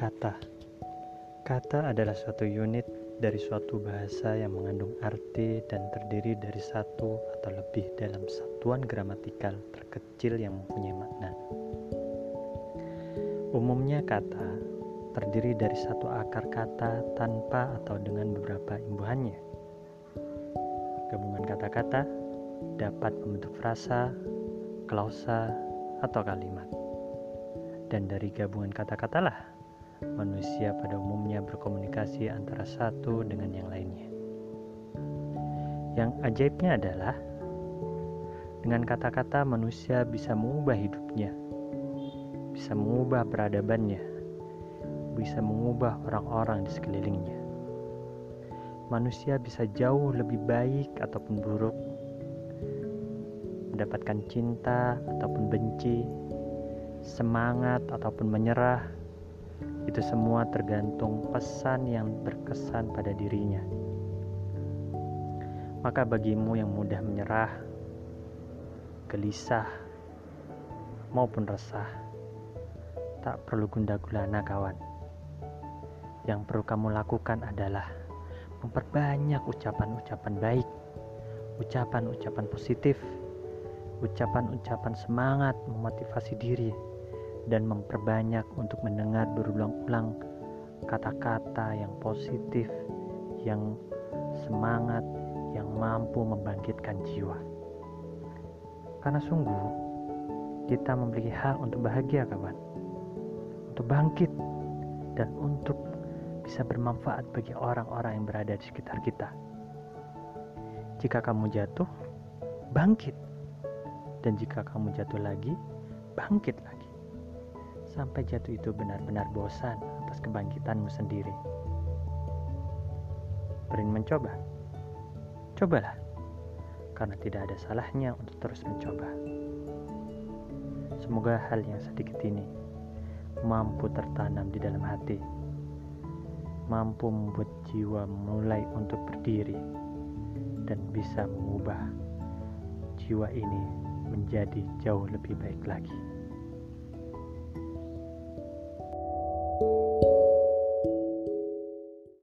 Kata Kata adalah suatu unit dari suatu bahasa yang mengandung arti dan terdiri dari satu atau lebih dalam satuan gramatikal terkecil yang mempunyai makna. Umumnya kata terdiri dari satu akar kata tanpa atau dengan beberapa imbuhannya. Gabungan kata-kata dapat membentuk frasa, klausa, atau kalimat. Dan dari gabungan kata-katalah manusia pada umumnya berkomunikasi antara satu dengan yang lainnya. Yang ajaibnya adalah dengan kata-kata manusia bisa mengubah hidupnya, bisa mengubah peradabannya, bisa mengubah orang-orang di sekelilingnya. Manusia bisa jauh lebih baik ataupun buruk, mendapatkan cinta ataupun benci, semangat ataupun menyerah, itu semua tergantung pesan yang berkesan pada dirinya. Maka bagimu yang mudah menyerah, gelisah, maupun resah, tak perlu gundah gulana kawan. Yang perlu kamu lakukan adalah memperbanyak ucapan-ucapan baik, ucapan-ucapan positif, ucapan-ucapan semangat memotivasi diri dan memperbanyak untuk mendengar berulang-ulang kata-kata yang positif, yang semangat, yang mampu membangkitkan jiwa. Karena sungguh kita memiliki hak untuk bahagia, kawan, untuk bangkit, dan untuk bisa bermanfaat bagi orang-orang yang berada di sekitar kita. Jika kamu jatuh, bangkit dan jika kamu jatuh lagi, bangkit lagi. Sampai jatuh itu benar-benar bosan atas kebangkitanmu sendiri. Berin mencoba? Cobalah, karena tidak ada salahnya untuk terus mencoba. Semoga hal yang sedikit ini mampu tertanam di dalam hati, mampu membuat jiwa mulai untuk berdiri, dan bisa mengubah jiwa ini menjadi jauh lebih baik lagi.